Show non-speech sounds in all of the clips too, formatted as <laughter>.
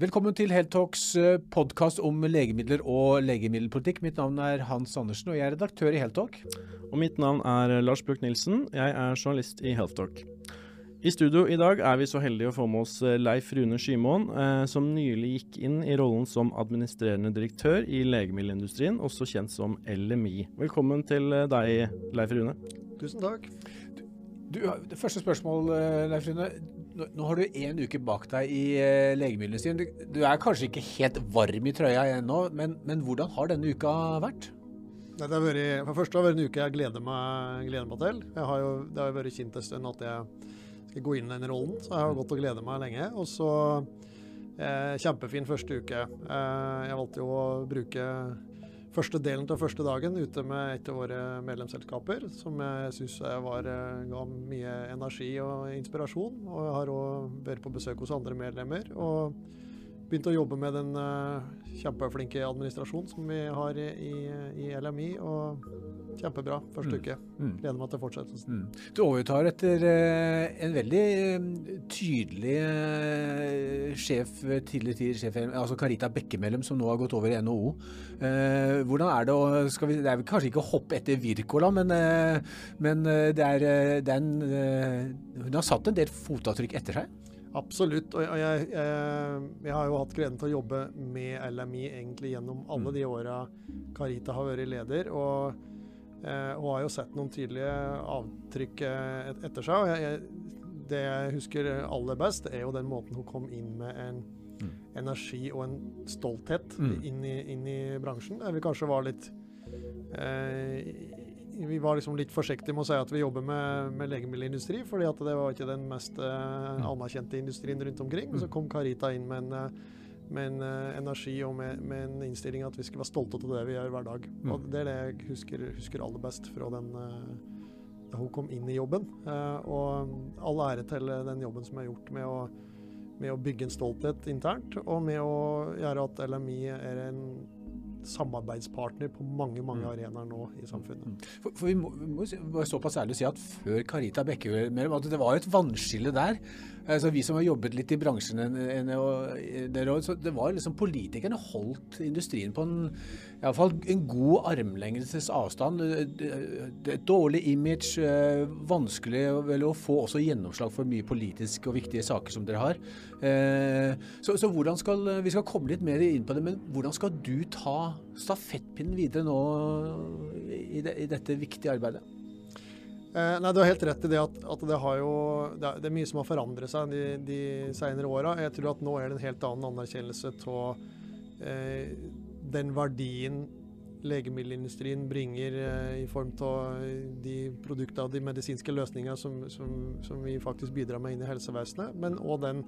Velkommen til Heltalks podkast om legemidler og legemiddelpolitikk. Mitt navn er Hans Andersen, og jeg er redaktør i Heltalk. Og mitt navn er Lars Bjørk Nilsen. Jeg er journalist i Healthtalk. I studio i dag er vi så heldige å få med oss Leif Rune Skymoen, eh, som nylig gikk inn i rollen som administrerende direktør i legemiddelindustrien, også kjent som LMI. Velkommen til deg, Leif Rune. Tusen takk. Du, det første spørsmål, Leif Rune. Nå, har du én uke bak deg i uh, legemiddelindustrien. Du, du, er kanskje ikke helt varm i trøya ennå, men, men hvordan har denne uka vært? Det har vært, for det har vært en uke jeg gleder meg, gleder meg til. Har jo, det har jo vært kjent en stund at jeg skal gå inn i den rollen, så jeg har gått og gleda meg lenge. Og så eh, kjempefin første uke. Eh, jeg valgte jo å bruke første delen til første dagen ute med et av våre medlemsselskaper, som jeg syns ga mye energi og inspirasjon. Og jeg har òg vært på besøk hos andre medlemmer. og begynt å jobbe med den uh, kjempeflinke administrasjonen som vi har i, i LMI. og Kjempebra første mm. uke. Mm. Gleder meg til fortsettelsen. Mm. Du overtar etter uh, en veldig uh, tydelig sjef, tidligere tidlig sjef, altså Carita Bekkemellem, som nå har gått over i NHO. hvordan er det å vi, Det er kanskje ikke å hoppe etter Wirkola, men, men det er, det er en, hun har satt en del fotavtrykk etter seg? Absolutt. Og jeg, jeg, jeg, har jo hatt gleden til å jobbe med LMI egentlig gjennom alle mm. de åra Carita har vært leder. Og, eh, og, har jo sett noen tydelige avtrykk eh, etter seg. og jeg, Det jeg husker aller best, er jo den måten hun kom inn med en mm. energi og en stolthet mm. inn, i, inn, i, bransjen. Vi kanskje var litt eh, vi var liksom litt forsiktige med å si at vi jobber med, med legemiddelindustri, fordi at det var ikke den mest eh, anerkjente industrien rundt omkring. men så kom Carita inn med en, eh, med en uh, energi og med, med, en innstilling at vi skal være stolte av det vi gjør hver dag. Mm. Og Det er det jeg husker, husker aller best fra den uh, da hun kom inn i jobben. og all ære til den jobben som er gjort med å, med å bygge en stolthet internt, og med å gjøre at LMI er en samarbeidspartner på mange mange mm. arenaer nå i samfunnet. Mm. For, for Vi må, må være såpass ærlig si at før Carita Bekkemellem at det var et vannskille der. Altså, vi som har jobbet litt i bransjen, så det var liksom politikerne holdt industrien på en, i alle fall en god armlengdes avstand. Et dårlig image, vanskelig vanskelig å få også gjennomslag for mye politiske og viktige saker som dere har. Eh, så, så hvordan skal, Vi skal komme litt mer inn på det, men hvordan skal du ta stafettpinnen videre nå i, det, i dette viktige arbeidet? Eh, nei, Du har helt rett i det at, at det, jo, det, er, det, er, mye som har forandret seg de, de senere åra. Jeg tror at nå er det en helt annen anerkjennelse av eh, den verdien legemiddelindustrien bringer eh, i form av de produktene og de medisinske løsningene som, som, som, vi faktisk bidrar med inn i helsevesenet, men òg den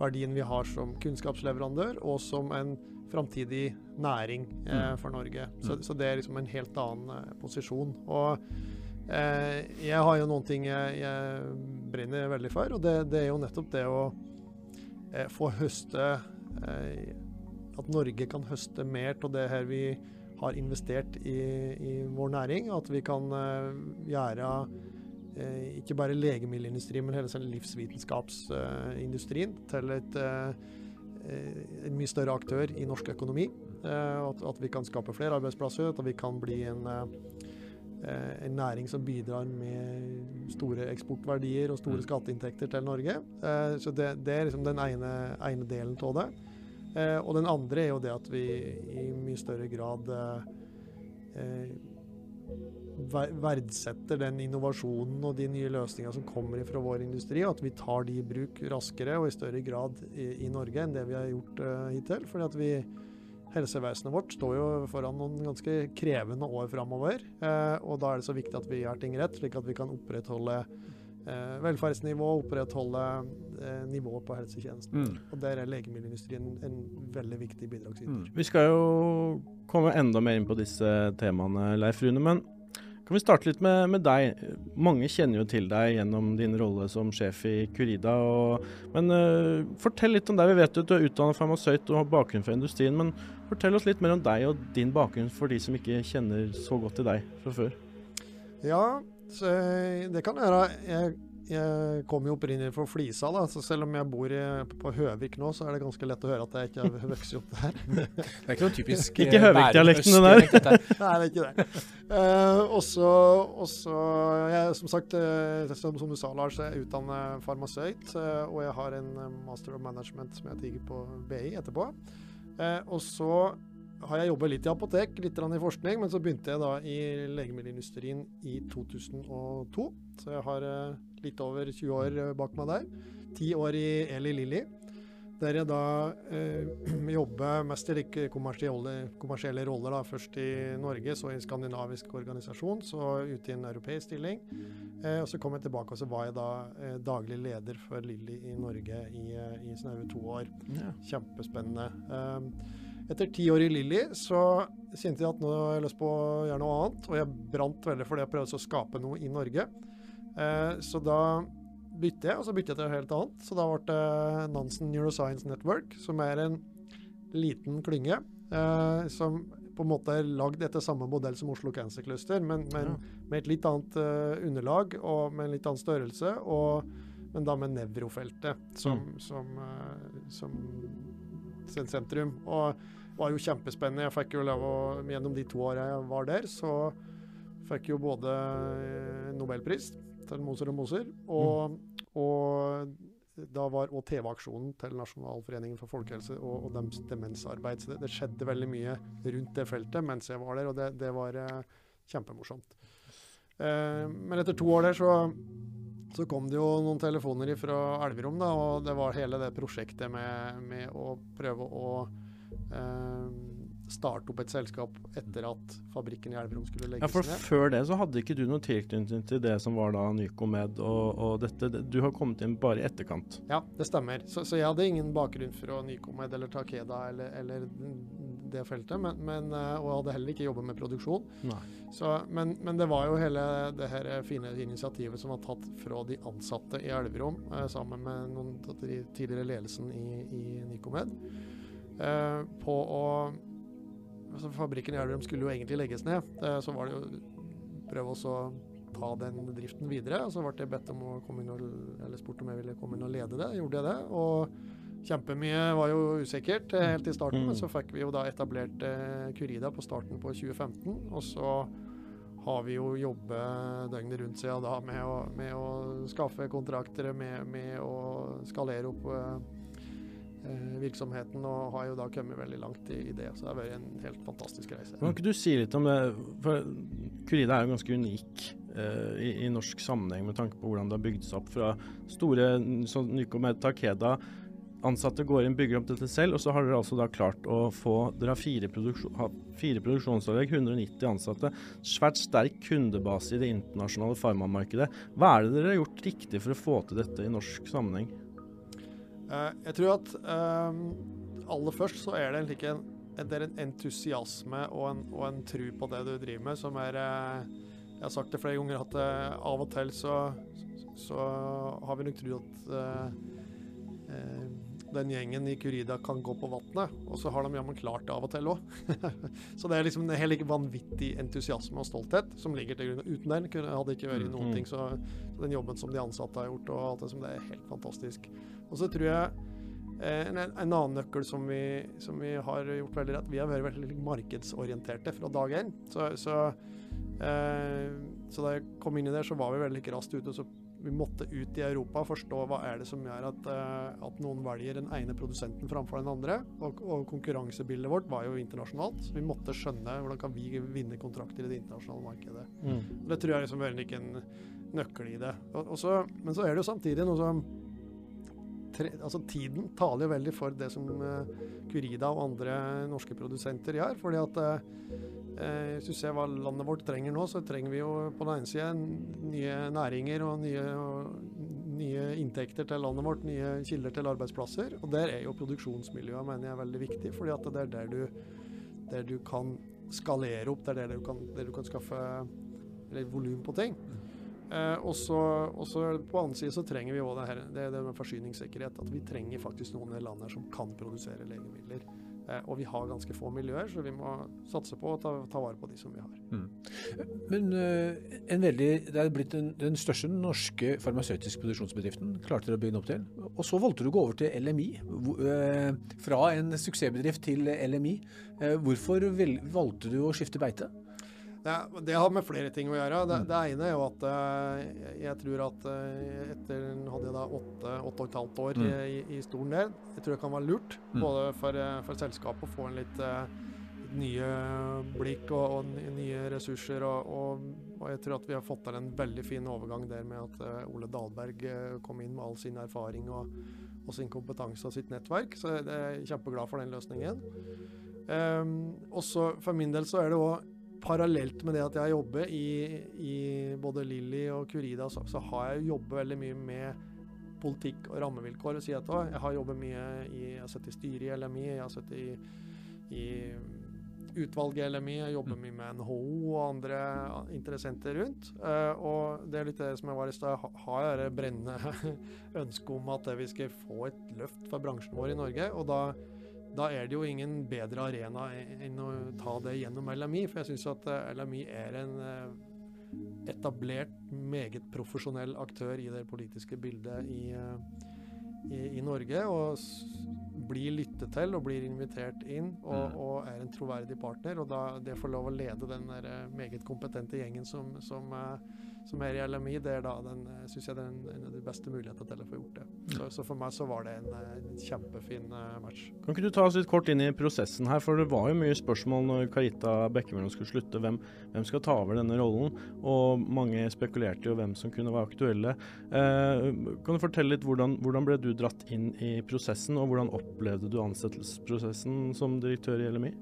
verdien vi har som kunnskapsleverandør og som en framtidig næring eh, mm. for Norge. Så, mm. så, det er liksom en helt annen eh, posisjon. og Eh, jeg har jo noen ting jeg, jeg brenner veldig for, og det, det, er jo nettopp det å eh, få høste eh, At Norge kan høste mer av det her vi har investert i, i vår næring. At vi kan gjøre ikke bare legemiddelindustrien, men hele livsvitenskapsindustrien til et, en mye større aktør i norsk økonomi. At, at, vi kan skape flere arbeidsplasser, at vi kan bli en Eh, en næring som bidrar med store eksportverdier og store mm. skatteinntekter til Norge. Eh, så det, det er liksom den ene, ene delen av det. Eh, og den andre er jo det at vi i mye større grad verdsetter den innovasjonen og de nye løsningene som kommer fra vår industri, og at vi tar de i bruk raskere og i større grad i, i Norge enn det vi har gjort hittil. fordi at vi helsevesenet vårt står jo foran noen ganske krevende år framover. Eh, og da er det så viktig at vi gjør ting rett, slik at vi kan opprettholde eh, velferdsnivå, opprettholde eh, nivået på helsetjenesten. Mm. Og der er legemiddelindustrien en veldig viktig bidragsyter. Mm. Vi skal jo komme enda mer inn på disse temaene, Leif Rune. men kan vi starte litt med, med, deg? Mange kjenner jo til deg gjennom din rolle som sjef i Curida. Og, men uh, fortell litt om deg. Vi vet at du er utdannet farmasøyt og har bakgrunn fra industrien. Men fortell oss litt mer om deg og din bakgrunn for de som ikke kjenner så godt til deg fra før. Ja, det kan jeg gjøre. Jeg jeg kom jo opprinnelig fra Flisa, da, så selv om jeg bor i, på Høvik nå, så er det ganske lett å høre at jeg ikke har vokst opp der. <laughs> Det er ikke noe typisk Ikke eh, Høvik-dialekten, det der. <laughs> Nei, det er ikke det. Eh, og så, jeg, Som sagt, eh, som, som du sa, Lars, jeg er utdannet farmasøyt. eh, og jeg har en master of management som jeg tigger på BI etterpå. Eh, og så har jeg jobbet litt i apotek, litt i forskning, men så begynte jeg da i legemiddelindustrien i 2002. Så jeg har eh, litt over 20 år eh, bak meg der. Ti år i Eli Lilly. Der jeg da eh, <clears throat> jobber mest i like kommersielle, kommersielle roller. da, Først i Norge, så i en skandinavisk organisasjon, så ute i en europeisk stilling. Eh, og Så kom jeg tilbake, og så var jeg da eh, daglig leder for Lilly i Norge i, eh, i snaue to år. Ja. Kjempespennende. Eh, etter ti år i Lilly så kjente jeg at nå har jeg lyst på å gjøre noe annet, og jeg brant veldig for det å prøve å skape noe i Norge. Eh, så da bytte jeg, og så bytte jeg til noe helt annet. Så da ble det Nansen Neuroscience Network, som er en liten klynge eh, som på en måte er lagd etter samme modell som Oslo Cancer Cluster, men, men Ja. med et litt annet eh, underlag og med en litt annen størrelse, og, men da med nevrofeltet som, som, eh, som sen- sentrum. Og var jo kjempespennende. Jeg fikk jo lov å, Gjennom de to åra jeg var der, så fikk jo både eh, Nobelpris til Moser og Moser, og, og da var òg TV-aksjonen til Nasjonalforeningen for folkehelse og, og deres demensarbeid. Så det, det skjedde veldig mye rundt det feltet mens jeg var der, og det, det var eh, kjempemorsomt. Eh, men etter to år der så, så kom det jo noen telefoner fra Elverum, da, og det var hele det prosjektet med, med å prøve å eh, starte opp et selskap etter at fabrikken i Elverum skulle Ja, for ned. Før det så hadde ikke du noe tilknytning til det som var da Nycomed og, og dette. Du har kommet inn bare i etterkant. Ja, det stemmer. Så, så jeg hadde ingen bakgrunn fra Nycomed eller Takeda eller, eller det feltet, men, men, eh, og jeg hadde heller ikke jobbet med produksjon. Så, men, men det var jo hele det her fine initiativet som var tatt fra de ansatte i Elverum, eh, sammen med noen tidligere ledelsen i, i Nycomed, eh, på å Fabrikken i Elverum skulle jo egentlig legges ned. Eh, så var det jo prøve å ta den driften videre. Så ble jeg bedt om å komme inn og, eller spurt om jeg ville komme inn og lede det. Gjorde jeg det. Og kjempemye var jo usikkert eh, helt i starten, Mm. men så fikk vi jo da etablert eh, Curida på starten på 2015. Og så har vi jo jobbet døgnet rundt siden da med å, med å skaffe kontrakter, med, med å skalere opp virksomheten, og har jo da kommet veldig langt i, det. Så det har vært en helt fantastisk reise. Kan ikke du si litt om det? For Curida er jo ganske unik eh, i, i norsk sammenheng med tanke på hvordan det har bygd seg opp fra store sånn Nycomed Takeda. Ansatte går inn, bygger opp dette selv, og så har dere altså da klart å få Dere har fire, produksjon, fire produksjonsanlegg, 190 ansatte, svært sterk kundebase i det internasjonale farmamarkedet. Hva er det dere har gjort riktig for å få til dette i norsk sammenheng? Eh, jeg tror at eh, aller først så er det like en, det er en entusiasme og en, og en tru på det du driver med, som er eh, Jeg har sagt det flere ganger at av og til så, så har vi nok trodd at den gjengen i Curida kan gå på vannet, og så har de jammen klart det av og til òg. <laughs> så det er liksom en helt vanvittig entusiasme og stolthet som ligger til grunn. Uten den kunne, hadde ikke vært noen mm. ting. Så den jobben som de ansatte har gjort, og alt det som det er helt fantastisk. Og så tror jeg eh, en, en annen nøkkel som vi, som vi har gjort veldig rett, vi har vært veldig markedsorienterte fra dag én. Så, så, eh, så da jeg kom inn i det, så var vi veldig raskt ute. så vi måtte ut i Europa og forstå hva er det som gjør at, eh, at noen velger den ene produsenten framfor den andre. Og, og konkurransebildet vårt var jo internasjonalt, så vi måtte skjønne hvordan kan vi vinne kontrakter i det internasjonale markedet. Og Det tror jeg liksom er en nøkkel i det. Og, og så, men så er det jo samtidig noe som tre, altså Tiden taler jo veldig for det som eh, Curida og andre norske produsenter gjør. fordi at eh, Hvis du ser hva landet vårt trenger nå, så trenger vi jo på den ene sida nye næringer og nye, nye inntekter til landet vårt, nye kilder til arbeidsplasser. Og der er jo produksjonsmiljøet mener jeg veldig viktig, fordi at det er der du, der du kan skalere opp, det er der du kan, der du kan skaffe volum på ting. Eh, og så på annen side så trenger vi òg det, her- det, det med forsyningssikkerhet. At vi trenger faktisk noen i landet som kan produsere legemidler. Eh, og vi har ganske få miljøer, så vi må satse på å ta, ta vare på de som vi har. Mm. Men en veldig, det er blitt den, den største norske farmasøytiske produksjonsbedriften. klarte dere å bygge opp til. Og så valgte du å gå over til LMI. Uh, fra en suksessbedrift til LMI. Hvorfor valgte du å skifte beite? Det, det, har med flere ting å gjøre. Det, det ene er jo at uh, jeg tror at uh, etter hadde jeg da åtte, åtte og et halvt år mm. i, i stolen der, jeg tror det kan være lurt mm. både for, for selskapet å få en litt nye blikk og, og, nye ressurser. Og, og, og, jeg tror at vi har fått til en veldig fin overgang der med at Ole Dahlberg kom inn med all sin erfaring og, og, sin kompetanse og sitt nettverk. Så jeg er kjempeglad for den løsningen. Um, også for min del så er det òg parallelt med det at jeg jobber i, i både Lilly og Curida, så, så, har jeg jobbet veldig mye med politikk og rammevilkår. Si at, jeg har jobbet mye i, jeg har sett i styret i LMI, jeg har sett i, i utvalget i LMI, jeg jobber mye med NHO og andre interessenter rundt. Uh, og det er litt det som jeg var i stad, har jeg det brennende <laughs> ønske om at vi skal få et løft for bransjen vår i Norge. og da da er det jo ingen bedre arena enn å ta det gjennom LMI. For jeg syns at eh, LMI er en eh, etablert, meget profesjonell aktør i det politiske bildet i, eh, i, i Norge. Og blir lyttet til og blir invitert inn og, mm. og er en troverdig partner. Og da det får lov å lede den der meget kompetente gjengen som, som som er i LMI, det er da den, eh, synes jeg det er en, av de beste mulighetene til å få gjort det. Så, så for meg så var det en, eh, en, kjempefin eh, match. Kan ikke du ta oss litt kort inn i prosessen her, for det var jo mye spørsmål når Karita Bekkemellom skulle slutte. Hvem, hvem, skal ta over denne rollen? Og mange spekulerte jo hvem som kunne være aktuelle. Eh, kan du fortelle litt hvordan, hvordan ble du dratt inn i prosessen, og hvordan opplevde du ansettelsesprosessen som direktør i LMI?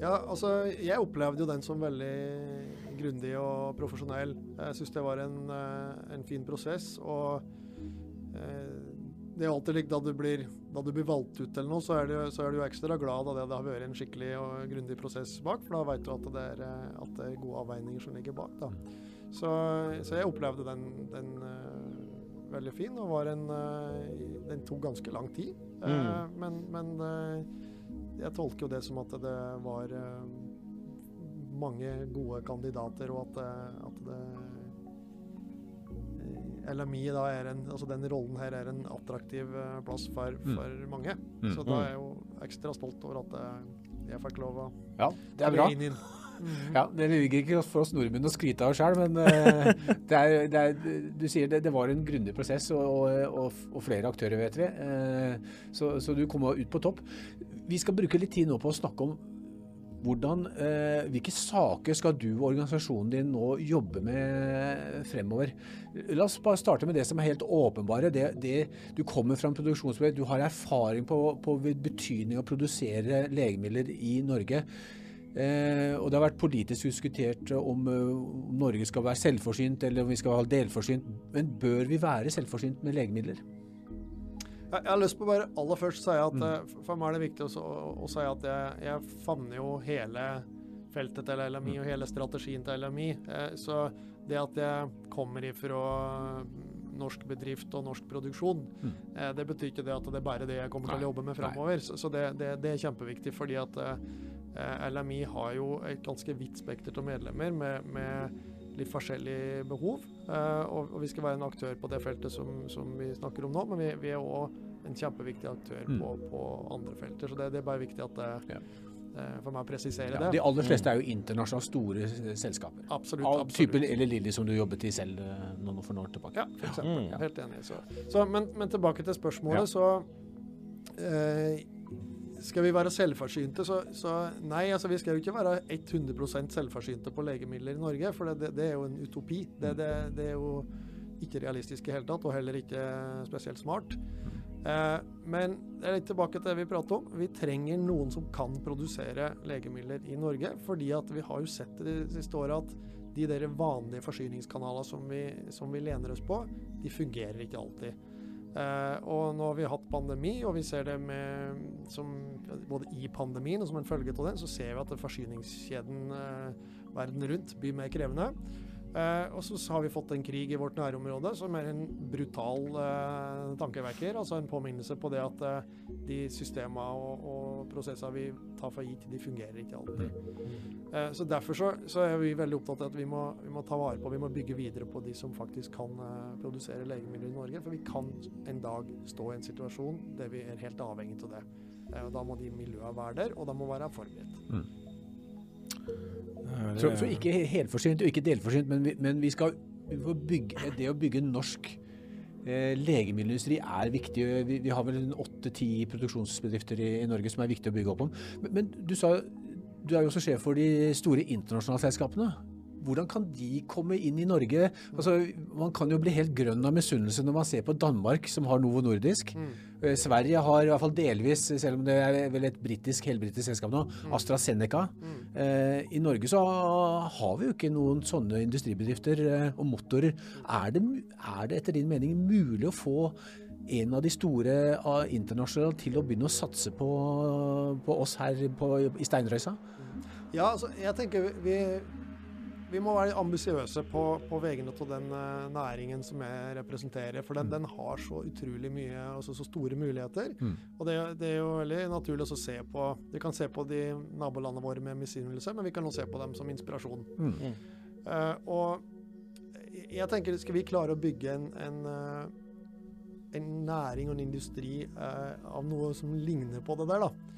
Ja, altså jeg opplevde jo den som veldig grundig og profesjonell. Jeg syns det var en, eh, en, fin prosess. Og eh, det er alltid likt da du blir, da du blir valgt ut eller noe, så er, du, så er, du ekstra glad da det, det har vært en skikkelig og grundig prosess bak, for da vet du at det er, eh, at det er gode avveininger som ligger bak. da. Så, så jeg opplevde den, den veldig fin, og var en, den tok ganske lang tid. Mm. Men, men jeg tolker jo det som at det var mange gode kandidater, og at, uh, at det eh, LMI da er en, altså den rollen her er en attraktiv uh, plass for, mm. for mm. mange. Mm. Så da er jeg jo ekstra stolt over at jeg fikk lov å ja, det er bra. inn. inn. Mm. Ja, Det ligger ikke for oss nordmenn å skryte av sjøl, men uh, <laughs> det er, det er, du sier det, det, var en grundig prosess, og, og, og, og flere aktører, vet vi. Uh, så, så, du kom ut på topp. Vi skal bruke litt tid nå på å snakke om hvordan, eh, hvilke saker skal du og organisasjonen din nå jobbe med fremover? La oss bare starte med det som er helt åpenbare. Det, det du kommer fra en produksjonsbedrift, du har erfaring på, på betydning av å produsere legemidler i Norge. Eh, og det har vært politisk diskutert om, uh, om Norge skal være selvforsynt eller om vi skal være delforsynt. Men bør vi være selvforsynt med legemidler? Jeg, jeg har lyst på bare aller først si at mm. uh, for meg er det viktig å, å, å si at jeg, jeg favner jo hele feltet til LMI mm. og hele strategien til LMI. Eh, så det at jeg kommer ifra norsk bedrift og norsk produksjon, mm. eh, det betyr ikke det at det er bare det jeg kommer til å jobbe med framover. Så, det, det, det, er kjempeviktig, fordi at eh, Eh, LMI har jo et ganske vidt spekter av medlemmer med, med, litt forskjellige behov. Eh, og, vi skal være en aktør på det feltet som, som vi snakker om nå, men vi, vi er òg en kjempeviktig aktør mm. på, på, andre felter. Så det, det, er bare viktig at det. Eh, for meg å presisere ja, det. De aller fleste er jo internasjonalt store selskaper. Absolutt. Av typen eller Lilly som du jobbet i selv noen for noen år tilbake. Ja, for eksempel. Mm. Helt enig. Så. Så, men, men, tilbake til spørsmålet, ja. så eh, skal vi være selvforsynte, så, så, nei, altså vi skal jo ikke være 100% selvforsynte på legemidler i Norge, for det, det, er jo en utopi. Det, det, det, er jo ikke realistisk i hele tatt, og heller ikke spesielt smart. Eh, men det er litt tilbake til det vi prater om. Vi trenger noen som kan produsere legemidler i Norge, fordi at vi har jo sett det de siste åra at de der vanlige forsyningskanalene som vi, som vi lener oss på, de fungerer ikke alltid. Uh, og nå har vi hatt pandemi, og vi ser det med, som, både i pandemien og som en følge av den, så ser vi at forsyningskjeden uh, verden rundt blir mer krevende. Eh, og så har vi fått en krig i vårt nærområde som er en brutal eh, tankevekker. Altså en påminnelse på det at eh, de systemene og, og prosessene vi tar for gitt, de fungerer ikke alltid. Eh, så Derfor så, så, er vi veldig opptatt av at vi må, vi må, ta vare på, vi må bygge videre på de som faktisk kan eh, produsere legemidler i Norge. For vi kan en dag stå i en situasjon der vi er helt avhengig av det. Eh, og Da må de miljøene være der, og de må være forberedt. Mm. Så, så, ikke helforsynt og ikke delforsynt, men vi, men vi skal bygge, det å bygge norsk eh, legemiddelindustri er viktig. Vi, vi har vel åtte-ti produksjonsbedrifter i, i, Norge som er viktig å bygge opp om. Men, men du sa du er jo også sjef for de store internasjonale selskapene. Hvordan kan de komme inn i Norge? Altså, man kan jo bli helt grønn av misunnelse når man ser på Danmark, som har Novo Nordisk. Mm. Eh, Sverige har i hvert fall delvis, selv om det er vel et britisk, helbritisk selskap nå, mm. AstraZeneca. Mm. Eh, I Norge så har vi jo ikke noen sånne industribedrifter eh, og motorer. Er det, er det etter din mening mulig å få en av de store uh, internasjonale til å begynne å satse på, på oss her på, i Steinrøysa? Ja, altså, jeg tenker vi, vi må være ambisiøse på, på vegne av den uh, næringen som jeg representerer. For den, mm. den har så utrolig mye, altså så store muligheter. Mm. Og det, det, er jo veldig naturlig å se på Vi kan se på de nabolandene våre med misunnelse, men vi kan også se på dem som inspirasjon. Mm. Uh, og jeg tenker, skal vi klare å bygge en, en, uh, en næring og en industri av noe som ligner på det der, da Eh,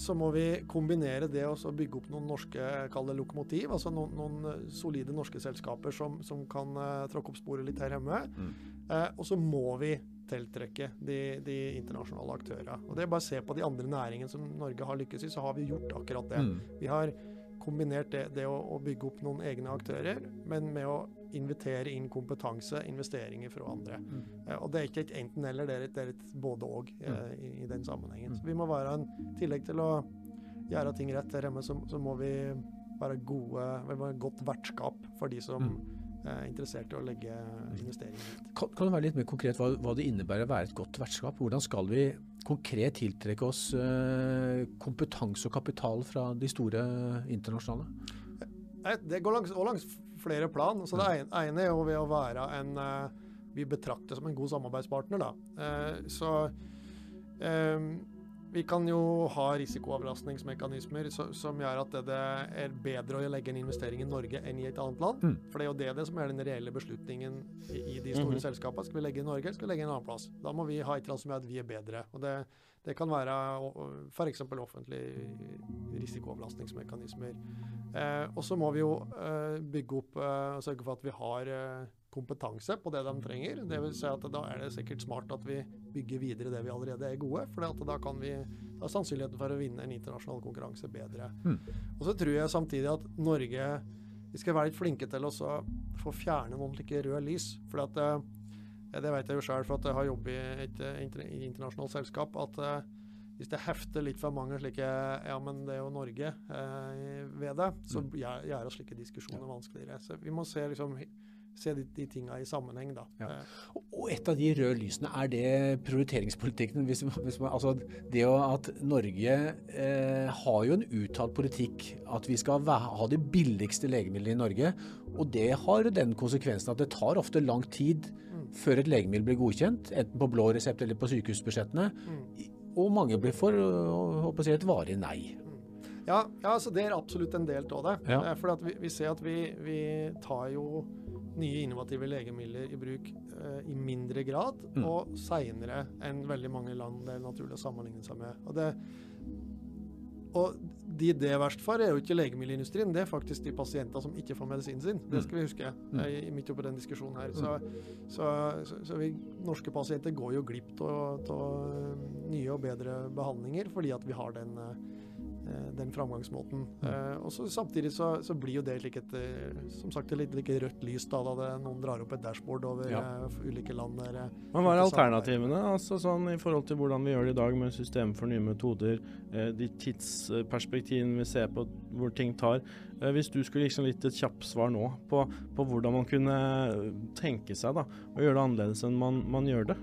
så må vi kombinere det og bygge opp noen norske kall det lokomotiv, altså noen, noen, eh, solide norske selskaper som, som kan uh, tråkke opp sporet litt her hjemme. Mm. Og så må vi tiltrekke de, de, internasjonale aktørene. Og det er bare å se på de andre næringene som Norge har lykkes i, så har vi gjort akkurat det. Mm. Vi har kombinert det, det å, å, bygge opp noen egne aktører, men med å invitere inn kompetanse, investeringer fra andre. Mm. Eh, og Det er ikke et enten-eller, det er et, det er et både-og eh, mm. i, i, den sammenhengen. Så vi må være en tillegg til å gjøre ting rett her hjemme, så, så må vi være gode, vi må være godt vertskap for de som mm. er interessert i å legge investeringer dit. Kan, kan du være litt mer konkret hva, hva, det innebærer å være et godt vertskap? Hvordan skal vi konkret tiltrekke oss uh, kompetanse og kapital fra de store internasjonale? Det går langs, langs flere plan. Så Det ene er jo ved å være en uh, vi betrakter som en god samarbeidspartner. da. Så vi kan jo ha risikoavlastningsmekanismer som gjør at det, er bedre å legge en investering i Norge enn i et annet land. Mm. For det er jo det, det som er den reelle beslutningen i, de store mm -hmm. selskapene. Skal vi legge i Norge, eller skal vi legge i en annen plass? Da må vi ha et eller annet som gjør at vi er bedre. Og det, det kan være f.eks. offentlige risikoavlastningsmekanismer. Eh, og så må vi jo eh, bygge opp eh, og sørge for at vi har eh, kompetanse på det de trenger. Det vil si at Da er det sikkert smart at vi bygger videre det vi allerede er gode. For da kan vi, da er sannsynligheten for å vinne en internasjonal konkurranse bedre. Mm. Og så tror jeg samtidig at Norge vi skal være litt flinke til å få fjerne noen slike røde lys. For at eh, det vet jeg jo sjøl, for at jeg har jobbet i et eh, internasjonalt selskap. at uh, hvis det hefter litt for mange slike Ja, men det er jo Norge eh, ved det, så mm. gjør, oss slike diskusjoner vanskeligere. Så vi må se liksom se de, de tinga i sammenheng, da. Ja. Og et av de røde lysene, er det prioriteringspolitikken? Hvis, hvis man, altså det at Norge eh, har jo en uttalt politikk at vi skal ha de billigste legemidlene i Norge. Og det har den konsekvensen at det tar ofte lang tid mm. før et legemiddel blir godkjent, enten på blå resept eller på sykehusbudsjettene. Mm. Og mange blir for å si, et varig nei. Mm. Ja, ja, så det er absolutt en del av det. Ja. For vi, vi, ser at vi, vi tar jo nye innovative legemidler i bruk eh, i mindre grad mm. og seinere enn veldig mange land det er naturlig å sammenligne seg med. Og, det, og de det er verst for, er jo ikke legemiddelindustrien, det er faktisk de pasienter som ikke får medisinen sin. Det mm. skal vi huske mm. i, midt oppi den diskusjonen her. Så, mm. så, så, så vi, norske pasienter går jo glipp av nye og bedre behandlinger fordi at vi har den Eh, den framgangsmåten. Mm. og så, Samtidig så, så, blir jo det like et, eh, som sagt, litt like rødt lys da, da det, noen drar opp et dashboard over ja. ulike land. Der, Men Hva er alternativene altså sånn, i forhold til hvordan vi gjør det i dag med systemet for nye metoder, de tidsperspektivene vi ser på hvor ting tar? hvis du skulle liksom litt et kjapt svar nå på, på, hvordan man kunne tenke seg da, å gjøre det annerledes enn man, man gjør det,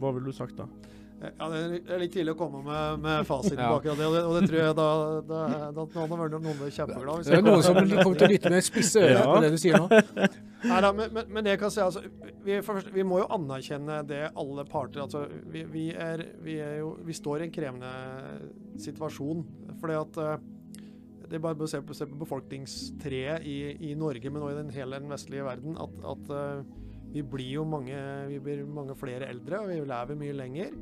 hva ville du sagt da? Ja, Det er litt tidlig å komme med, med fasiten Ja. på det, og det, tror jeg da, da, da har vært noen kjempeglad. hvis Det er noen som kommer til å lytte med spisse ører Ja. det du sier nå. Neida, men, men, det jeg kan si altså, vi, først- vi må jo anerkjenne det alle parter altså, vi, vi, er, vi, er jo, vi står i en krevende situasjon. fordi at eh, Det er bare å se på, se på befolkningstreet i, i Norge, men også i den hele den vestlige verden, at, at eh, vi blir jo mange, vi blir mange flere eldre, og vi lever mye lenger.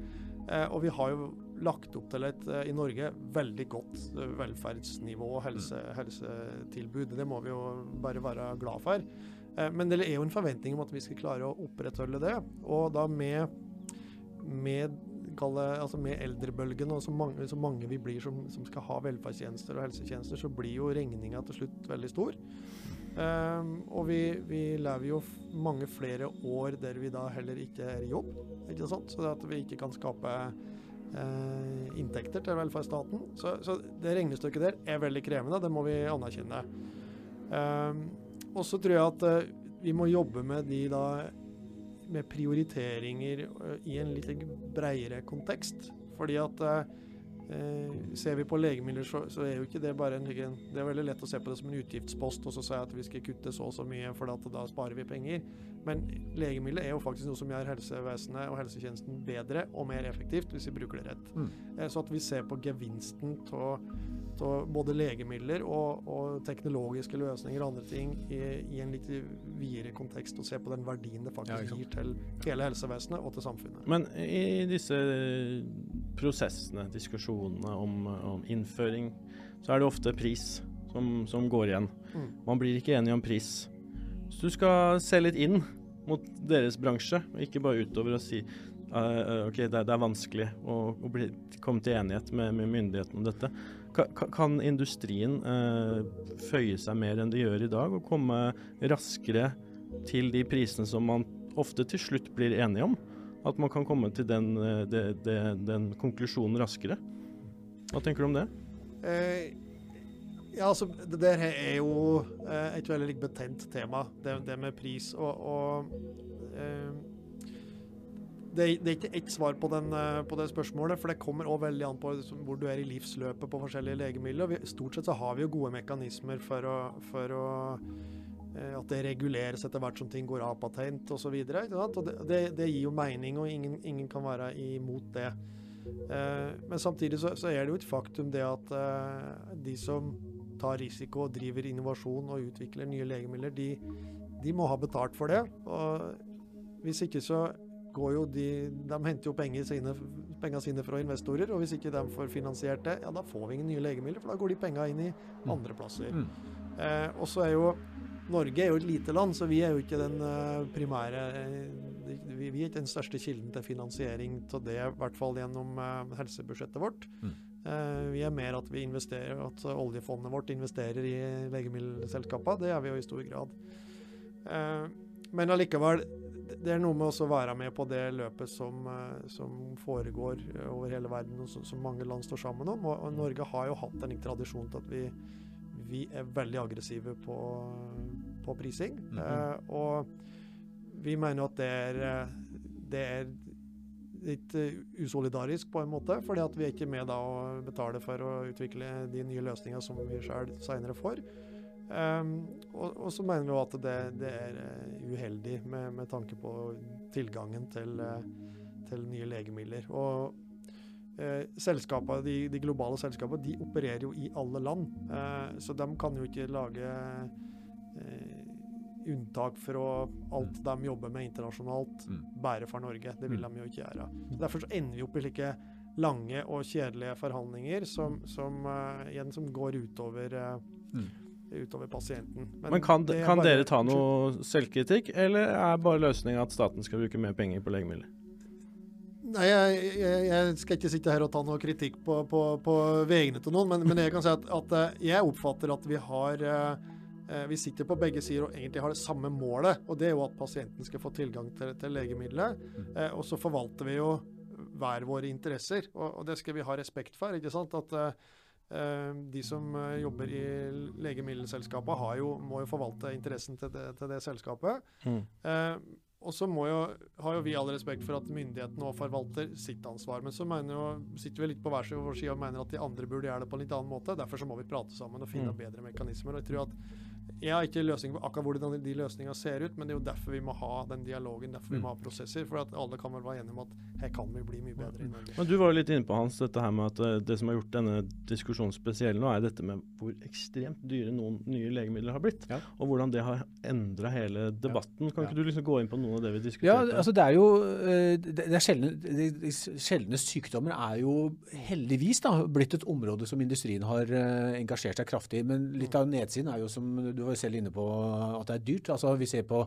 Eh, og vi har jo lagt opp til et, eh, i Norge, veldig godt eh, velferdsnivå og helse, helsetilbud. Det må vi jo bare være glad for. Men det er jo en forventning om at vi skal klare å opprettholde det. Og da med, med, altså med eldrebølgen og så mange, så mange vi blir som, som skal ha velferdstjenester og helsetjenester, så blir jo regninga til slutt veldig stor. Um, og vi, vi lever jo mange flere år der vi da heller ikke er i jobb. ikke sant? Så det at vi ikke kan skape uh, inntekter til velferdsstaten. Så, så det regnestykket der er veldig krevende, det må vi anerkjenne. Um, og så tror jeg at uh, vi må jobbe med de da med prioriteringer uh, i en litt bredere kontekst. Fordi at ser vi på legemidler, så, så er jo ikke det bare en Det er veldig lett å se på det som en utgiftspost og så si at vi skal kutte så og så mye, for at da sparer vi penger. Men legemidler er jo faktisk noe som gjør helsevesenet og helsetjenesten bedre og mer effektivt hvis vi bruker det rett. Mm. Eh, Så at vi ser på gevinsten av både legemidler og, og teknologiske løsninger og andre ting i, i en litt videre kontekst, og se på den verdien det faktisk ja, gir til hele helsevesenet og til samfunnet. Men i disse prosessene, diskusjonene om, om innføring, så er det ofte pris som, som går igjen. Mm. Man blir ikke enig om pris. Hvis du skal se litt inn mot deres bransje, og ikke bare utover og si uh, ok, det, det er vanskelig å, å bli, komme til enighet med, med myndighetene om dette. Ka, ka, kan industrien eh, føye seg mer enn de gjør i dag, og komme raskere til de prisene som man ofte til slutt blir enige om? At man kan komme til den, de, det, det, den konklusjonen raskere? Hva tenker du om det? Eh, ja, altså, det der er jo eh, et veldig betent tema, det, det med pris. Og, og eh, det, det er ikke ett svar på, den, eh, på det spørsmålet, for det kommer også veldig an på liksom, hvor du er i livsløpet på forskjellige legemidler. Vi, stort sett så har vi jo gode mekanismer for å, for å eh, at det reguleres etter hvert som ting går av patent osv. Det, det, det gir jo mening, og ingen, ingen kan være imot det. Eh, men samtidig så, så er det jo et faktum det at eh, de som tar risiko og driver innovasjon og utvikler nye legemidler, de, de må ha betalt for det. Og hvis ikke så går jo de De henter jo penger sine, pengene sine fra investorer, og hvis ikke de får finansiert det, ja da får vi ingen nye legemidler, for da går de pengene inn i andre plasser. Mm. Eh, og så er jo Norge er jo et lite land, så vi er jo ikke den eh, primære eh, vi, er ikke den største kilden til finansiering til det, i hvert fall gjennom eh, helsebudsjettet vårt. Mm. Vi er mer at vi investerer, at oljefondet vårt investerer i legemiddelselskaper. Det gjør vi jo i stor grad. Men allikevel, det- er noe med å være med på det løpet som, som foregår over hele verden, og som mange land står sammen om. Og Norge har jo hatt en tradisjon til at vi, vi er veldig aggressive på, på prising. Mm -hmm. uh, og vi mener at det er, eh, det er litt eh, usolidarisk på en måte, fordi at vi er ikke med da å betale for å utvikle de nye løsningene som vi sjøl seinere får. Um, og, og så mener vi at det, det er uheldig med, med tanke på tilgangen til, til nye legemidler. Og eh, de, de globale selskapene de opererer jo i alle land, eh, så de kan jo ikke lage unntak fra alt de jobber med internasjonalt, Mm. bare for Norge. Det vil Mm. de jo ikke gjøre. Så Derfor så ender vi opp i slike lange og kjedelige forhandlinger som, som, uh, igjen, som går utover, uh, Mm. utover pasienten. Men kan, er kan bare- dere ta noe selvkritikk, eller er bare løsninga at staten skal bruke mer penger på legemidler? Nei, jeg, jeg, jeg skal ikke sitte her og ta noe kritikk på, på, på vegne til noen, men, men jeg kan si at, at eh, jeg oppfatter at vi har eh, Vi sitter på begge sider og egentlig har det samme målet, og det er jo at pasienten skal få tilgang til, til legemiddelet. Eh, og så forvalter vi jo hver våre interesser, og, og det skal vi ha respekt for. ikke sant? At eh, eh, de som eh, jobber i legemiddelselskapet har jo, må jo forvalte interessen til det, til det selskapet. Mm. Uh, og så må jo, har jo vi all respekt for at myndighetene nå forvalter sitt ansvar. Men så jo, sitter vi litt på hver vår side og mener at de andre burde gjøre det på en litt annen måte. Derfor så må vi prate sammen og finne Mm. bedre mekanismer. og jeg tror at jeg har ikke løsning på akkurat hvordan de løsningene ser ut, men det er jo derfor vi må ha den dialogen, derfor vi Mm. må ha prosesser. For at alle kan vel være enige om at her kan vi bli mye bedre i Norge. Men Du var jo litt inne på Hans, dette her med at eh, det som har gjort denne diskusjonen spesiell nå, er dette med hvor ekstremt dyre noen nye legemidler har blitt. Ja. Og hvordan det har endra hele debatten. Kan Ja. ikke du liksom gå inn på noe av det vi Ja, altså det er jo eh, det det er sjeldne, de, de sjeldne sykdommer er jo heldigvis da, blitt et område som industrien har eh, engasjert seg kraftig i. Men litt av nedsiden er jo, som du var selv inne på, at det er dyrt. Altså Vi ser på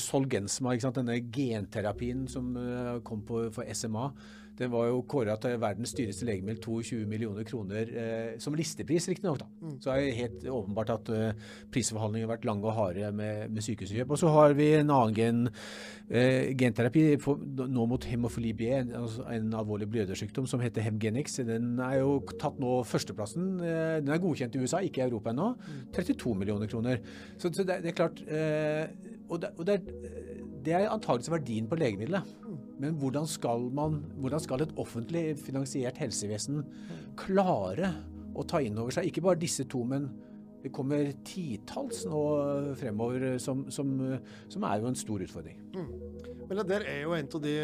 Solgensma, denne genterapien som eh, kom på, for SMA. Den var jo kåra til verdens dyreste legemiddel, 22 millioner kroner, eh, som listepris riktignok. Mm. Så er det helt åpenbart at eh, prisforhandlingene har vært lange og harde med, med sykehuskjøp. Og så har vi en annen gen, eh, genterapi for, nå mot hemofili B, en, altså en alvorlig blødersykdom som heter Hemgenix. Den er jo tatt nå førsteplassen. Eh, den er godkjent i USA, ikke i Europa ennå. 32 millioner kroner. Så, så det, det er klart eh, Og, det, og det, er, det er antakeligvis verdien på legemiddelet. Men hvordan skal, man, hvordan skal et offentlig finansiert helsevesen klare å ta inn over seg ikke bare disse to, men det kommer titalls nå fremover, som, som, som er jo en stor utfordring. Men det der er jo en av de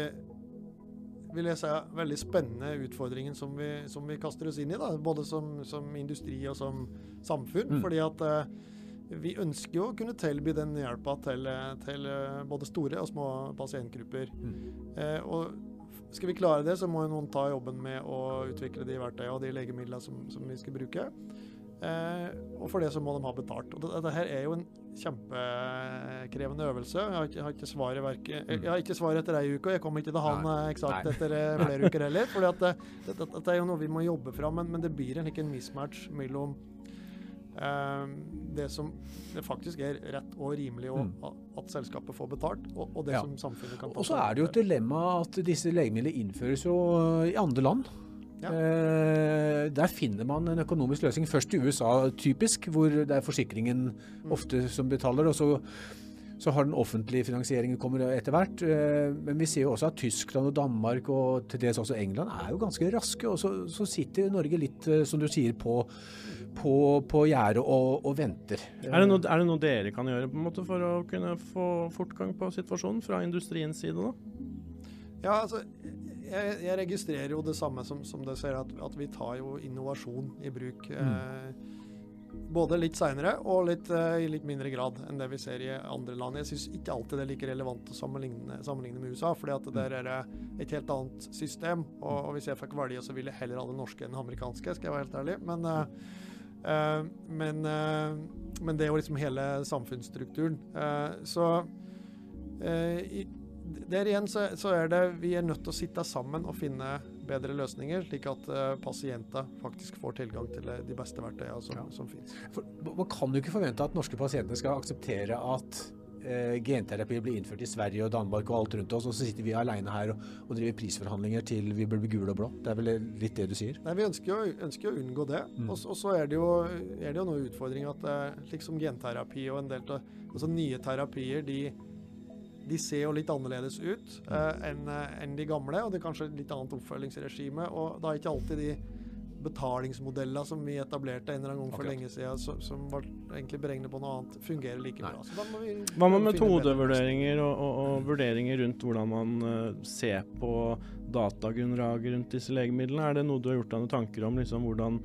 vil jeg si, veldig spennende utfordringene som vi, som vi kaster oss inn i. Da. Både som, som industri og som samfunn. Mm. Fordi at eh, vi ønsker jo å kunne tilby den hjelpa til, eh, til eh, både store og små pasientgrupper. Eh, og skal vi klare det, så må jo noen ta jobben med å utvikle de verktøyene og de legemidlene som, som vi skal bruke. Eh, og for det så må de ha betalt. Og dette det her er jo en kjempekrevende øvelse. Jeg har ikke, jeg har ikke svaret verke, jeg, jeg har ikke svaret etter ei uke, og jeg kommer ikke til å ha den eh, eksakt etter eh, flere <laughs> uker heller. For det, det, det, det er jo noe vi må jobbe fram, men, men det blir en, ikke en mismatch mellom eh, det som det faktisk er rett og rimelig å, Mm. at selskapet får betalt, og, og det Ja. som samfunnet kan ta Og så er det jo et dilemma at disse legemidlene innføres jo i andre land. Ja. Eh, der finner man en økonomisk løsning. Først i USA, typisk, hvor det er forsikringen ofte som betaler. og så så har den offentlige finansieringen kommer etter hvert. eh, Men vi ser jo også at Tyskland og Danmark og til dels også England er jo ganske raske. Og så, så sitter Norge litt, eh, som du sier, på, på, på gjerdet og, og venter. Er det, noe, er det noe dere kan gjøre på en måte for å kunne få fortgang på situasjonen fra industriens side? da? Ja, altså, jeg, jeg registrerer jo det samme som, som dere ser, at, at vi tar jo innovasjon i bruk. Eh, både litt seinere og litt, eh, i litt mindre grad enn det vi ser i andre land. Jeg syns ikke alltid det er like relevant å sammenligne, sammenligne med USA, fordi at der er det et helt annet system. Og, og hvis jeg fikk velge, så ville jeg heller ha det norske enn det amerikanske, skal jeg være helt ærlig. Men, eh, men, eh, men det jo liksom hele samfunnsstrukturen. Eh, så eh, der igjen så, så er det vi er nødt til å sitte sammen og finne bedre løsninger, slik at uh, pasienter faktisk får tilgang til eh, de beste verktøyene som, Ja. som finnes. For, man kan jo ikke forvente at norske pasienter skal akseptere at eh, genterapi blir innført i Sverige og Danmark og alt rundt oss, og så sitter vi alene her og, og driver prisforhandlinger til vi blir gule og blå. Det er vel litt det du sier? Nei, Vi ønsker jo, ønsker jo å unngå det. Mm. Og, og så er det jo, er det jo noen utfordringer at eh, slik som genterapi og en del av altså nye terapier, de, de ser jo litt annerledes ut eh, enn en enn de gamle, og det er kanskje litt annet oppfølgingsregime. Og da er ikke alltid de betalingsmodellene som vi etablerte en eller annen gang for Akkurat. lenge siden, som, som var egentlig beregnet på noe annet, fungerer like Nei. bra. Så da må vi Hva med finne metodevurderinger og, og, og vurderinger rundt hvordan man eh, ser på datagrunnlaget rundt disse legemidlene? Er det noe du har gjort deg noen tanker om? liksom hvordan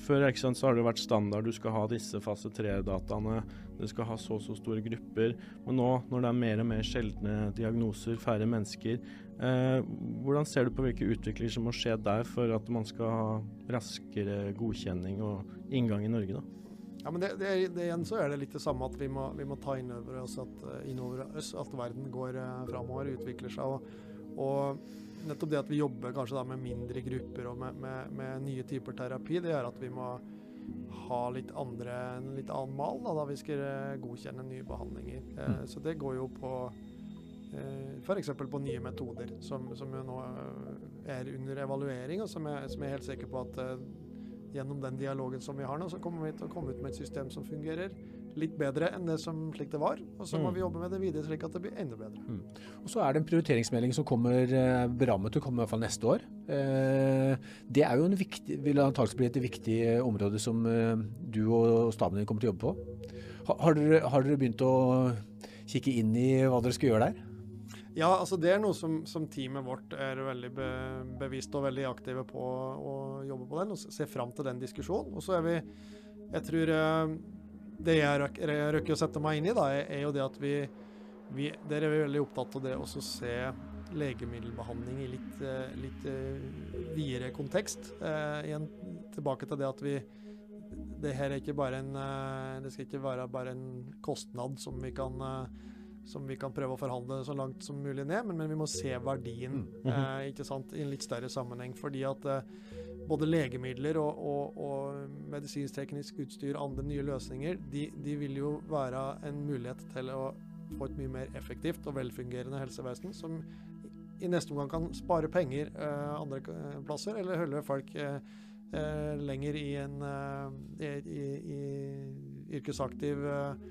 før ikke sant, så har det vært standard, du skal ha disse fase 3-dataene, du skal ha så og så store grupper. Men nå, når det er mer og mer sjeldne diagnoser, færre mennesker, eh, hvordan ser du på hvilke utviklinger som må skje der for at man skal ha raskere godkjenning og inngang i Norge? da? Ja, men det, det, det, igjen så er det litt det samme at vi må, vi må ta inn oss at, innover oss at verden går eh, framover, utvikler seg. Og, og nettopp det at vi jobber kanskje da med mindre grupper og med, med, med nye typer terapi, det gjør at vi må ha litt andre, en litt annen mal da, da vi skal eh, godkjenne nye behandlinger. Eh, Mm. Så det går jo på eh, F.eks. på nye metoder, som, som jo nå er under evaluering, og som jeg, som jeg er helt sikker på at gjennom den dialogen som vi har nå, så kommer vi til å komme ut med et system som fungerer litt bedre enn det som slik det var. Og så må Mm. vi jobbe med det videre slik at det blir enda bedre. Og så er det en prioriteringsmelding som kommer eh, berammet til å komme i hvert fall neste år. Eh, Det er jo en viktig, vil antakelig bli et viktig eh, område som eh, du og staben din kommer til å jobbe på. Har dere, har dere begynt å kikke inn i hva dere skal gjøre der? Ja, altså det er noe som, som teamet vårt er veldig be, bevisst og veldig aktive på å jobbe på den, og se fram til den diskusjonen. Og så er vi Jeg tror eh, det jeg røk- røkker å sette meg inn i, da, er, jo det at vi, vi Der er vi veldig opptatt av det å se legemiddelbehandling i litt, eh, litt eh, videre kontekst. Eh, igjen tilbake til det at vi det her er ikke bare en eh, Det skal ikke være bare en kostnad som vi kan som vi kan prøve å forhandle så langt som mulig ned, men, men vi må se verdien eh, ikke sant, i en litt større sammenheng. Fordi at eh, både legemidler og, og, og medisinsk-teknisk utstyr andre nye løsninger, de, de vil jo være en mulighet til å få et mye mer effektivt og velfungerende helsevesen, som i neste omgang kan spare penger eh, andre eh, plasser, eller holde folk eh, eh, lenger i en eh, i, i, i yrkesaktiv eh,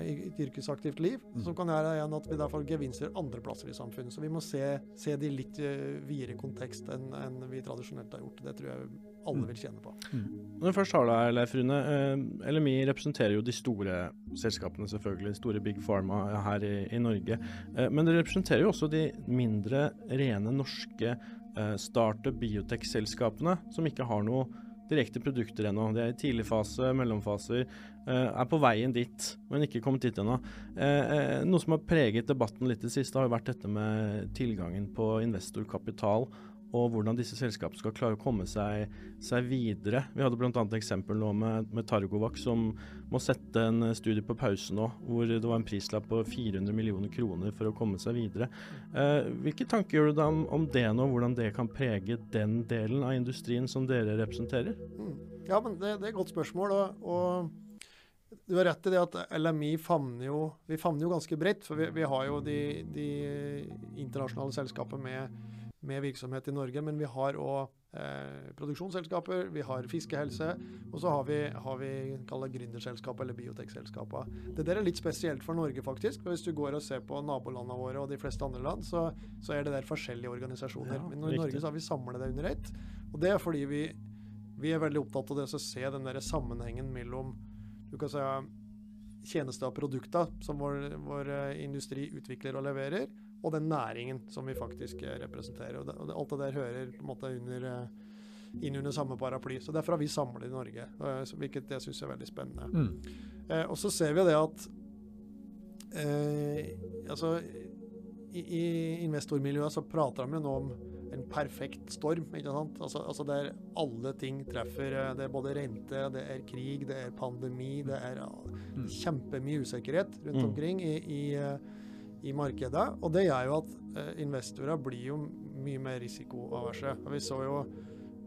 i et yrkesaktivt liv, som kan gjøre igjen at vi derfor gevinster andre plasser i samfunnet. Så vi må se, se det i litt videre kontekst enn en vi tradisjonelt har gjort. Det tror jeg alle vil tjene på. Når vi først har deg, Leif Rune. Eh, LMI representerer jo de store selskapene, selvfølgelig. Store Big Pharma her i, i Norge. Eh, men dere representerer jo også de mindre, rene norske eh, startup biotech-selskapene, som ikke har noe direkte produkter ennå. De er i tidlig fase, mellomfaser, eh, er på veien dit, men ikke kommet dit ennå. Eh, eh, noe som har preget debatten litt i det siste, har jo vært dette med tilgangen på investorkapital og hvordan disse selskapene skal klare å komme seg, seg videre. Vi hadde bl.a. et eksempel nå med, med Targovac som må sette en studie på pause nå, hvor det var en prislapp på 400 millioner kroner for å komme seg videre. Eh, hvilke tanker gjør du deg om, om det nå, hvordan det kan prege den delen av industrien som dere representerer? Mm. Ja, men det, det er et godt spørsmål. Og, og du har rett i det at LMI favner jo, vi favner jo ganske bredt. For vi, vi har jo de, de internasjonale selskapene med, med virksomhet i Norge, men vi har òg eh, produksjonsselskaper, vi har fiskehelse, og så har vi, har vi kall det gründerselskap eller biotekselskaper. Det der er litt spesielt for Norge, faktisk. Hvis du går og ser på nabolandene våre og de fleste andre land, så, så er det der forskjellige organisasjoner. Ja, men i. Norge så har vi samlet det under ett. Og det er fordi vi, vi er veldig opptatt av det å se den der sammenhengen mellom du kan si, tjenester og produkter som vår, vår eh, industri utvikler og leverer, og den næringen som vi faktisk eh, representerer. Og det, og det, alt det der hører på en måte under, eh, inn under samme paraply. Så Derfor har vi samlet i Norge, eh, hvilket jeg syns er veldig spennende. Eh, og så ser vi det at eh, altså, i, i investormiljøet så prater de jo nå om en perfekt storm. ikke sant? Altså, altså Der alle ting treffer. Det er både rente, det er krig, det er pandemi, det er Mm. kjempemye usikkerhet rundt Mm. omkring i, i, i markedet. Og det gjør jo at eh, investorer blir jo mye mer risikoaverse. Vi så jo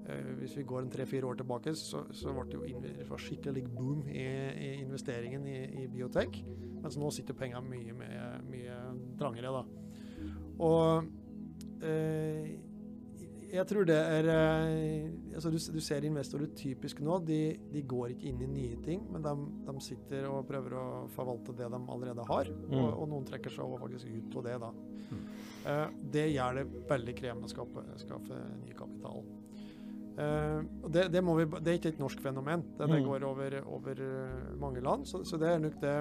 eh, Hvis vi går en tre-fire år tilbake, så, så ble det jo skikkelig boom i, i investeringen i, i biotek. Mens nå sitter pengene mye, mye, mye trangere, da. Og eh, jeg tror det er eh, altså du, du ser investorer typisk nå, de, de går ikke inn i nye ting, men de, de sitter og prøver å forvalte det de allerede har. Mm. Og, og noen trekker seg over faktisk ut av det, da. Eh, det gjør det veldig krevende å skaffe, skaffe ny kapital. Uh, det, det, vi, det er ikke et norsk fenomen. Det, det Mm. går over, over mange land. Så, så det er nok det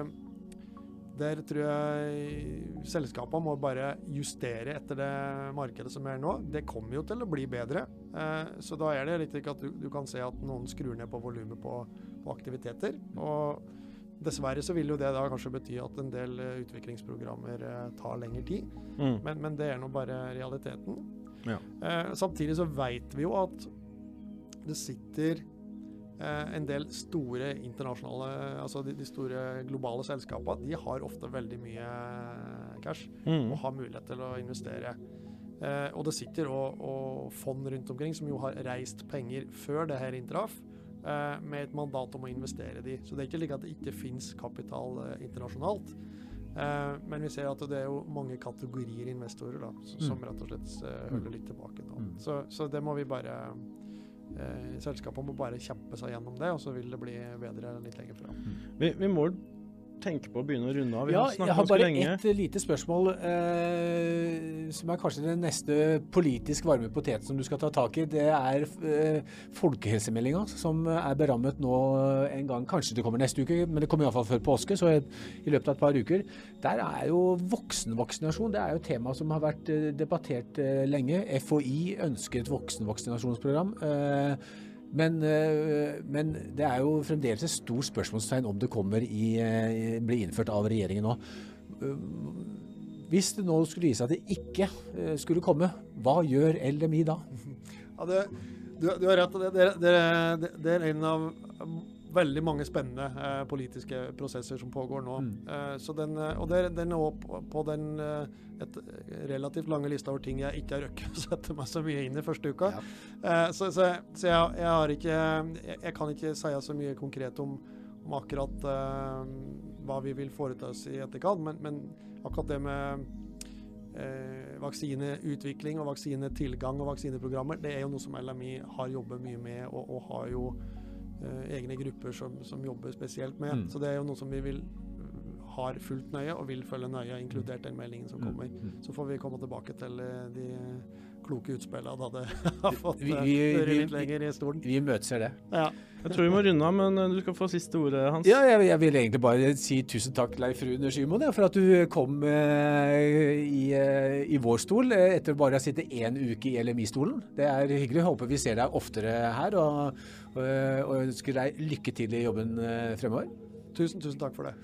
Der tror jeg selskapene må bare justere etter det markedet som er nå. Det kommer jo til å bli bedre. Eh, så da er det ikke at du, du kan se at noen skrur ned på volumet på, på aktiviteter. Og dessverre så vil jo det da kanskje bety at en del eh, utviklingsprogrammer eh, tar lengre tid. Mm. Men, men det er nå bare realiteten. Ja. Samtidig så vet vi jo at det sitter en del store internasjonale, altså de, de store globale selskapene, de har ofte veldig mye cash Mm. og har mulighet til å investere. Eh, og det sitter og, og fond rundt omkring som jo har reist penger før det her inntraff, eh, med et mandat om å investere de. Så det er ikke slik at det ikke finnes kapital eh, internasjonalt. Eh, men vi ser at det er jo mange kategorier investorer da, som Mm. rett og slett eh, holder litt tilbake nå. Mm. Så, så det må vi bare eh, selskapene må bare kjempe seg gjennom det, og så vil det bli bedre litt lenger fram. Vi, vi må tenke på å begynne å runde av. Vi Ja, har jeg har bare lenge. ett lite spørsmål, eh, som er kanskje den neste politisk varme potet som du skal ta tak i. Det er eh, folkehelsemeldinga, som er berammet nå en gang. Kanskje det kommer neste uke, men det kommer iallfall før påske, så i løpet av et par uker. Der er jo voksenvaksinasjon det er jo tema som har vært eh, debattert eh, lenge. FHI ønsker et voksenvaksinasjonsprogram. Eh, men, eh, men det er jo fremdeles et stort spørsmålstegn om det kommer i, eh, blir innført av regjeringen nå. Eh, Hvis det nå skulle vise at det ikke skulle komme, hva gjør LMI da? Ja, det, du, du har rett. Det, det, det, det, er en av veldig mange spennende eh, politiske prosesser som pågår nå. Mm. Eh, så den, eh, og det, den er òg på, på den eh, et relativt lange lista over ting jeg ikke har rukket <laughs> å sette meg så mye inn i første uka. Ja. Eh, så så, så jeg, jeg har ikke jeg, jeg kan ikke si så mye konkret om, om akkurat eh, hva vi vil foreta oss i etterkant, men, men akkurat det med vaksineutvikling og vaksinetilgang og vaksineprogrammer, det er jo noe som LMI har jobbet mye med, og, og har jo egne grupper som, som jobber spesielt med. Mm. Så det er jo noe som vi vil har fulgt nøye og vil følge nøye, inkludert den meldingen som kommer. Mm. Så får vi komme tilbake til eh, de kloke utspill han hadde <laughs> fått Vi- eh, vi- vi- litt lenger i stolen. Vi imøteser det. Ja. Jeg tror vi må runde av, men eh, du skal få siste ordet, Hans. Ja, jeg, jeg vil egentlig bare si tusen takk, Leif Rune Skymoen, ja, for at du kom eh, i, eh, i vår stol etter bare å ha sittet én uke i LMI-stolen. Det er hyggelig. Håper vi ser deg oftere her, og, og, og ønsker deg lykke til i jobben fremover. Tusen, tusen takk for det.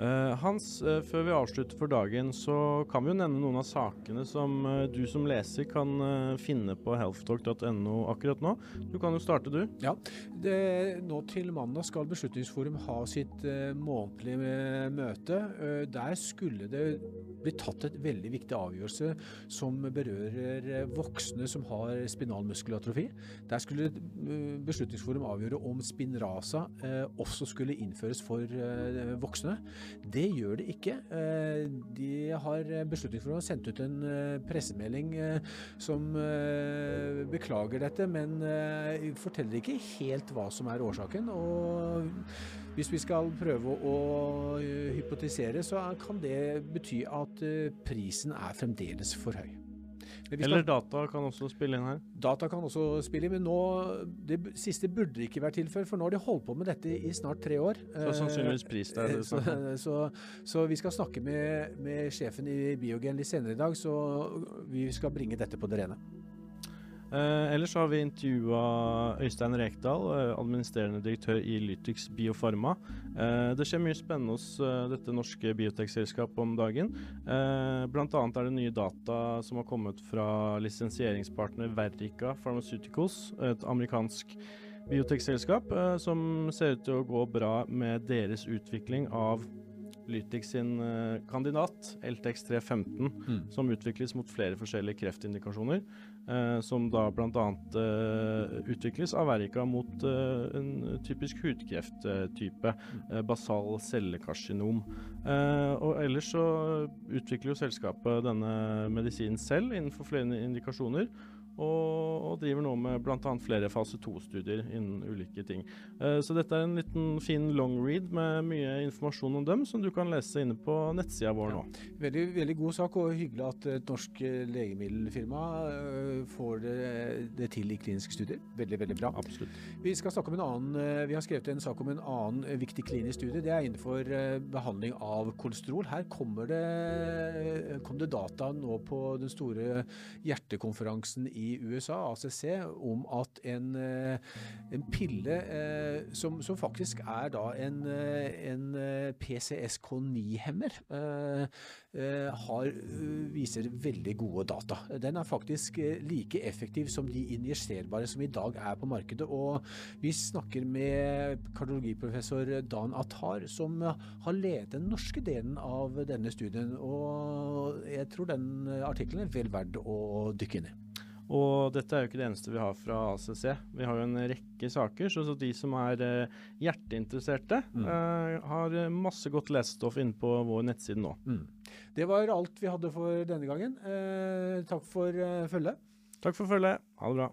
Eh, Hans, eh, før vi avslutter for dagen, så kan vi jo nevne noen av sakene som eh, du som leser kan finne på healthtalk.no akkurat nå. Du kan jo starte, du. Ja, det, Nå til mandag skal Beslutningsforum ha sitt månedlige møte. Der skulle det bli tatt et veldig viktig avgjørelse som berører voksne som har spinalmuskelatrofi. Der skulle Beslutningsforum avgjøre om Spinraza også skulle innføres for voksne. Det gjør det ikke. Eh, de har beslutning for å sendt ut en eh, pressemelding eh, som beklager dette, men forteller ikke helt hva som er årsaken. Og hvis vi skal prøve å hypotisere, så kan det bety at prisen er fremdeles for høy. Eller data kan også spille inn her. Data kan også spille inn, men nå, det siste burde ikke vært tilfelle, for nå har de holdt på med dette i snart tre år. Så sannsynligvis pris er det du så, så, så vi skal snakke med, med sjefen i Biogen litt senere i dag, så vi skal bringe dette på det rene. Eh, ellers har vi intervjua Øystein Rekdal, eh, administrerende direktør i Lytix Biofarma. Eh, det skjer mye spennende hos eh, dette norske biotekselskapet om dagen. Eh, annet er det nye data som har kommet fra lisensieringspartner Verrica Pharmaceuticals, et amerikansk biotekselskap, eh, som ser ut til å gå bra med deres utvikling av Lytix sin kandidat, LTX315, Mm. som utvikles mot flere forskjellige kreftindikasjoner. Eh, som da bl.a. Eh, utvikles av Verrica mot eh, en typisk hudkrefttype, basal cellekarsinom. Og ellers så utvikler jo selskapet denne medisinen selv innenfor flere indikasjoner. Og, driver nå med bl.a. flere fase 2-studier innen ulike ting. Eh, så dette er en liten fin long read med mye informasjon om dem, som du kan lese inne på nettsida vår nå. Veldig, veldig god sak, og hyggelig at et norsk eh, legemiddelfirma eh, får det, det til i kliniske studier. Veldig, veldig bra. Absolutt. Vi skal snakke om en annen, eh, vi har skrevet en sak om en annen eh, viktig klinisk studie. Det er innenfor eh, behandling av kolesterol. Her kommer det, kom det data nå på den store hjertekonferansen i USA, ACC, om at en, eh, en pille eh, som, som faktisk er da en, eh, en eh, PCSK9-hemmer, eh, eh, har, eh, viser veldig gode data. Den er faktisk like effektiv som de injiserbare som i dag er på markedet. Og vi snakker med kardiologiprofessor Dan Attar, som har ledet den norske delen av denne studien. Og jeg tror den artikkelen er vel verdt å dykke inn i. Og dette er jo ikke det eneste vi har fra ACC. Vi har jo en rekke saker, så så de som er eh, hjerteinteresserte, Mm. eh, har eh, masse godt lesestoff inne på vår nettside nå. Mm. Det var alt vi hadde for denne gangen. Eh, takk for eh, følget. Takk for følget. Ha det bra.